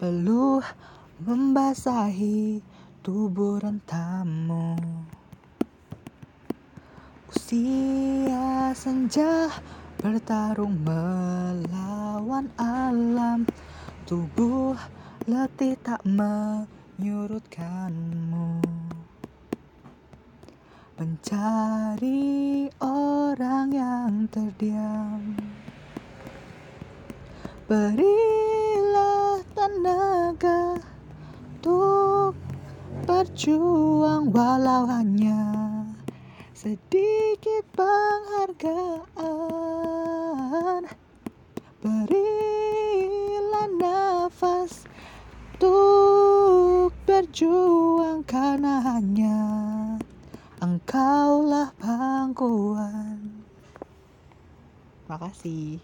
Peluh membasahi tubuh rentamu. Usia senja bertarung melawan alam. Tubuh letih tak menyurutkanmu. Mencari orang yang terdiam. Berilah tenaga untuk berjuang walau hanya sedikit penghargaan. Berilah nafas untuk berjuang karena hanya engkaulah pangkuan. Makasih